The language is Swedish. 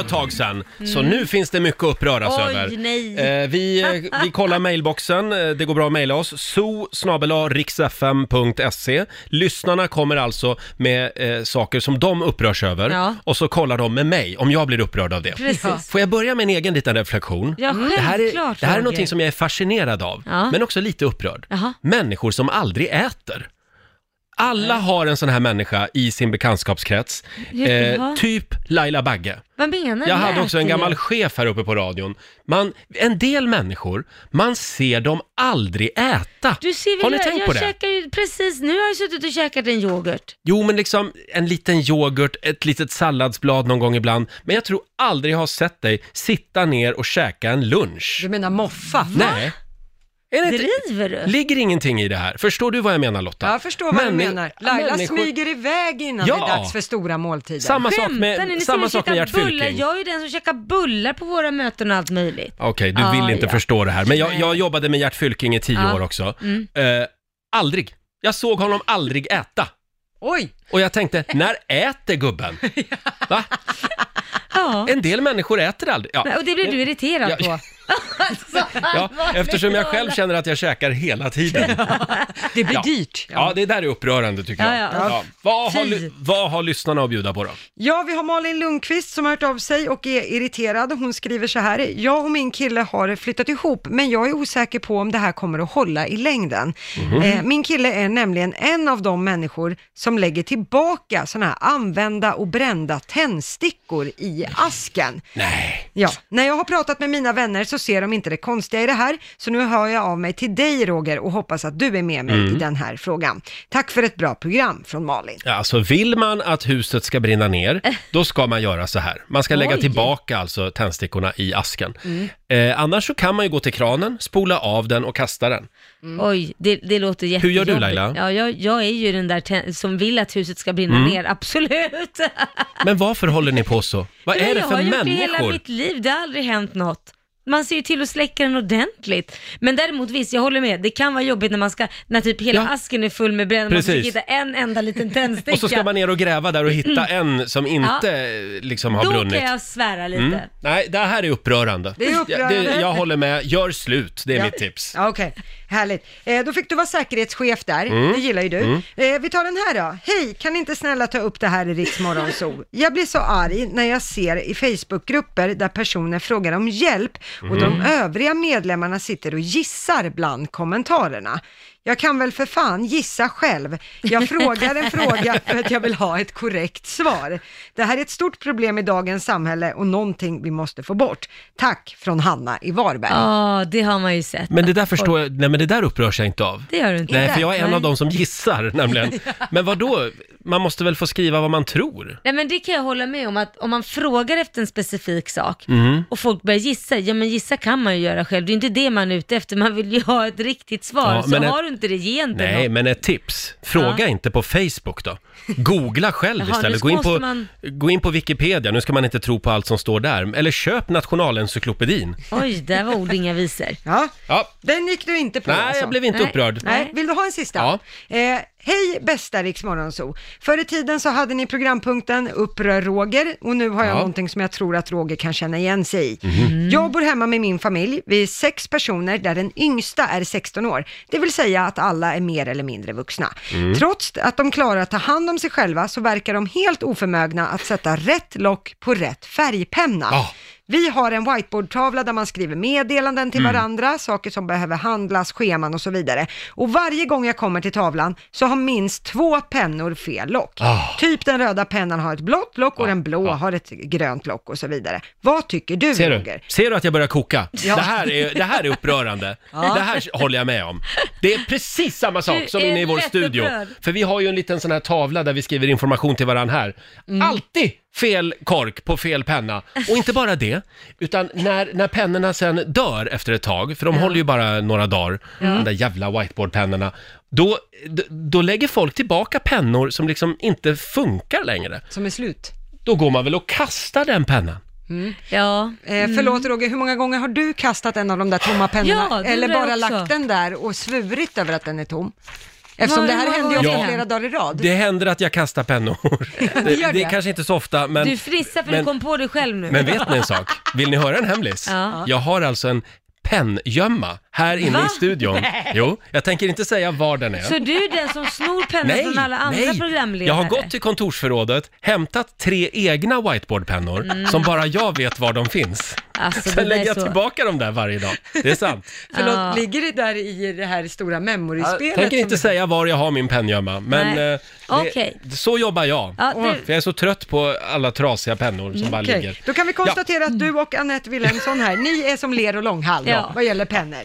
var ett tag sedan, så nu finns det mycket att uppröras Mm. Oj, över. nej. Eh, vi, eh, vi kollar mailboxen, Eh, det går bra att mejla oss. so riksfm.se. Lyssnarna kommer alltså med eh, saker som de upprörs över Ja. och så kollar de med mig om jag blir upprörd av det. Precis. Får jag börja med en egen liten reflektion? Ja, det här är, självklart, det här är Roger. någonting som jag är fascinerad av, Ja. men också lite upprörd. Jaha. Människor som aldrig äter. Alla har en sån här människa i sin bekantskapskrets. Eh, Jaha. typ Laila Bagge. Vad menar Jag du? hade också en gammal chef här uppe på radion. Man, en del människor, man ser dem aldrig äta. Du ser väl, har ni jag, tänkt jag på det? käkar ju precis, nu har jag suttit och käkat en yoghurt. Jo, men liksom en liten yoghurt, ett litet salladsblad någon gång ibland. Men jag tror aldrig jag har sett dig sitta ner och käka en lunch. Du menar moffa? Nej. Är det Driver du? ligger ingenting i det här? Förstår du vad jag menar Lotta? Jag förstår vad du Männi- menar. Laila människor- smyger iväg innan Ja. det är dags för stora måltider. Samma sak Skämtar ni? med, Ni samma sak med Gert bullar? Fylking. Jag är ju den som käkar bullar på våra möten och allt möjligt. Okej, du Ah, vill inte ja. förstå det här. Men jag, jag jobbade med Gert Fylking i tio Ja. år också. Mm. Eh, aldrig. Jag såg honom aldrig äta. Oj! Och jag tänkte, när äter gubben? Va? Ja. En del människor äter aldrig. Ja, Och det blir du irriterad Ja. på. Ja, eftersom jag själv känner att jag käkar hela tiden. Det blir Ja. dyrt. Ja, det där är upprörande tycker jag. Ja, ja. Vad, har, Fy. vad har lyssnarna att bjuda på då? Ja, vi har Malin Lundqvist som har hört av sig och är irriterad. Hon skriver så här, jag och min kille har flyttat ihop, men jag är osäker på om det här kommer att hålla i längden. Eh, min kille är nämligen en av de människor som lägger tillbaka sådana här använda och brända tändstickor i asken. Nej. Ja, när jag har pratat med mina vänner så ser de inte det konstiga i det här, så nu hör jag av mig till dig Roger och hoppas att du är med mig i den här frågan. Tack för ett bra program från Malin. Ja, alltså vill man att huset ska brinna ner, då ska man göra så här. Man ska lägga Oj. tillbaka alltså tändstickorna i asken. Eh, annars så kan man ju gå till kranen, spola av den och kasta den. Oj, det, det låter Hur jättejobbigt. gör du, Laila? Ja, jag, jag är ju den där som vill att huset ska brinna Mm. ner, absolut. Men varför håller ni på så? Vad är det jag för har gjort det hela människor? mitt liv, det har aldrig hänt något. Man ser ju till att släcka den ordentligt. Men däremot visst, jag håller med, det kan vara jobbigt när man ska, när typ hela Ja. asken är full med brännare, man Precis. försöker hitta en enda liten tändsticka. Och så ska man ner och gräva där och hitta en som inte liksom har Då brunnit. kan jag svära lite. Mm. Nej, det här är upprörande. Det är upprörande. Jag, jag håller med. Gör slut, det är Ja. mitt tips. Ja, Okej, härligt. Eh, då fick du vara säkerhetschef där, Mm. det gillar ju du. Eh, vi tar den här då. Hej, kan ni inte snälla ta upp det här i Riks Morgonzoo? Jag blir så arg när jag ser i Facebookgrupper där personer frågar om hjälp och de Mm. övriga medlemmarna sitter och gissar bland kommentarerna. Jag kan väl för fan gissa själv. Jag frågar en fråga för att jag vill ha ett korrekt svar. Det här är ett stort problem i dagens samhälle och någonting vi måste få bort. Tack från Hanna i Varberg. Ja, det har man ju sett. Men det där förstår jag, nej men det där upprörs jag inte av. Det gör du inte. Nej, för jag är en av dem som gissar nämligen. Men vad då? Man måste väl få skriva vad man tror? Nej men det kan jag hålla med om att om man frågar efter en specifik sak Mm. och folk börjar gissa, ja men gissa kan man ju göra själv. Det är inte det man är ute efter, man vill ju ha ett riktigt svar. Ja, så men ett- har du inte det, ge inte Nej, något. men ett tips. Fråga Ja. inte på Facebook då. Googla själv Jaha, istället. Gå in, måste på, man- gå in på Wikipedia, nu ska man inte tro på allt som står där. Eller köp Nationalencyklopedin. Oj, där var ord inga visor. Ja, Ja, den gick du inte på nej, alltså. jag blev inte Nej. upprörd. Nej, vill du ha en sista? Ja. Eh, hej bästa Rix Morgonzoo. Förr i tiden så hade ni programpunkten Upprör Roger och nu har jag Ja. någonting som jag tror att Roger kan känna igen sig i. Mhm. Jag bor hemma med min familj. Vi är sex personer där den yngsta är 16 år. Det vill säga att alla är mer eller mindre vuxna. Mm. Trots att de klarar att ta hand om sig själva så verkar de helt oförmögna att sätta rätt lock på rätt färgpenna. Ja. Vi har en whiteboardtavla där man skriver meddelanden till Mm. varandra, saker som behöver handlas, scheman och så vidare. Och varje gång jag kommer till tavlan så har minst två pennor fel lock. Ah. Typ den röda pennan har ett blått lock och Ja, den blå ja. har ett grönt lock och så vidare. Vad tycker du Ser Roger? du? Ser du att jag börjar koka? Ja. Det, här är, det här är upprörande. Det här håller jag med om. Det är precis samma sak Du som inne i vår studio. upprörd. För vi har ju en liten sån här tavla där vi skriver information till varandra här. Mm. Alltid fel kork på fel penna. Och inte bara det, utan när, när pennorna sen dör efter ett tag, för de håller ju bara några dagar, de där jävla whiteboardpennorna, då, d- då lägger folk tillbaka pennor som liksom inte funkar längre. Som är slut. Då går man väl och kastar den pennan. Ja, Eh, förlåt Roger, hur många gånger har du kastat en av de där tomma pennorna? Ja, det Eller undrar jag bara också. lagt den där och svurit över att den är tom? Eftersom det här händer ju ofta Ja. flera dagar i rad. Det händer att jag kastar pennor. Det, gör det det. är kanske inte så ofta, men... Du fnissar för men- du kom på det själv nu. Men vet ni en sak? Vill ni höra en hemlis? Ja. Jag har alltså en pengömma här inne Va? i studion. Jo, jag tänker inte säga var den är. Så du är den som snor pennan från alla andra programledare? Jag har gått till kontorsförrådet, hämtat tre egna whiteboardpennor som bara jag vet var de finns. Mm. Alltså, Sen lägger jag så- tillbaka dem där varje dag. Det är sant. Förlåt, Ja. ligger det där i det här stora Jag memory-spelet? tänker inte som- säga var jag har min penngömma, men Nej. eh, det, så jobbar jag. Ja, För det, jag är så trött på alla trasiga pennor som bara ligger. Då kan vi konstatera att du och Anette Wilhelmsson här, ni är som ler och långhalm Ja. vad gäller pennor.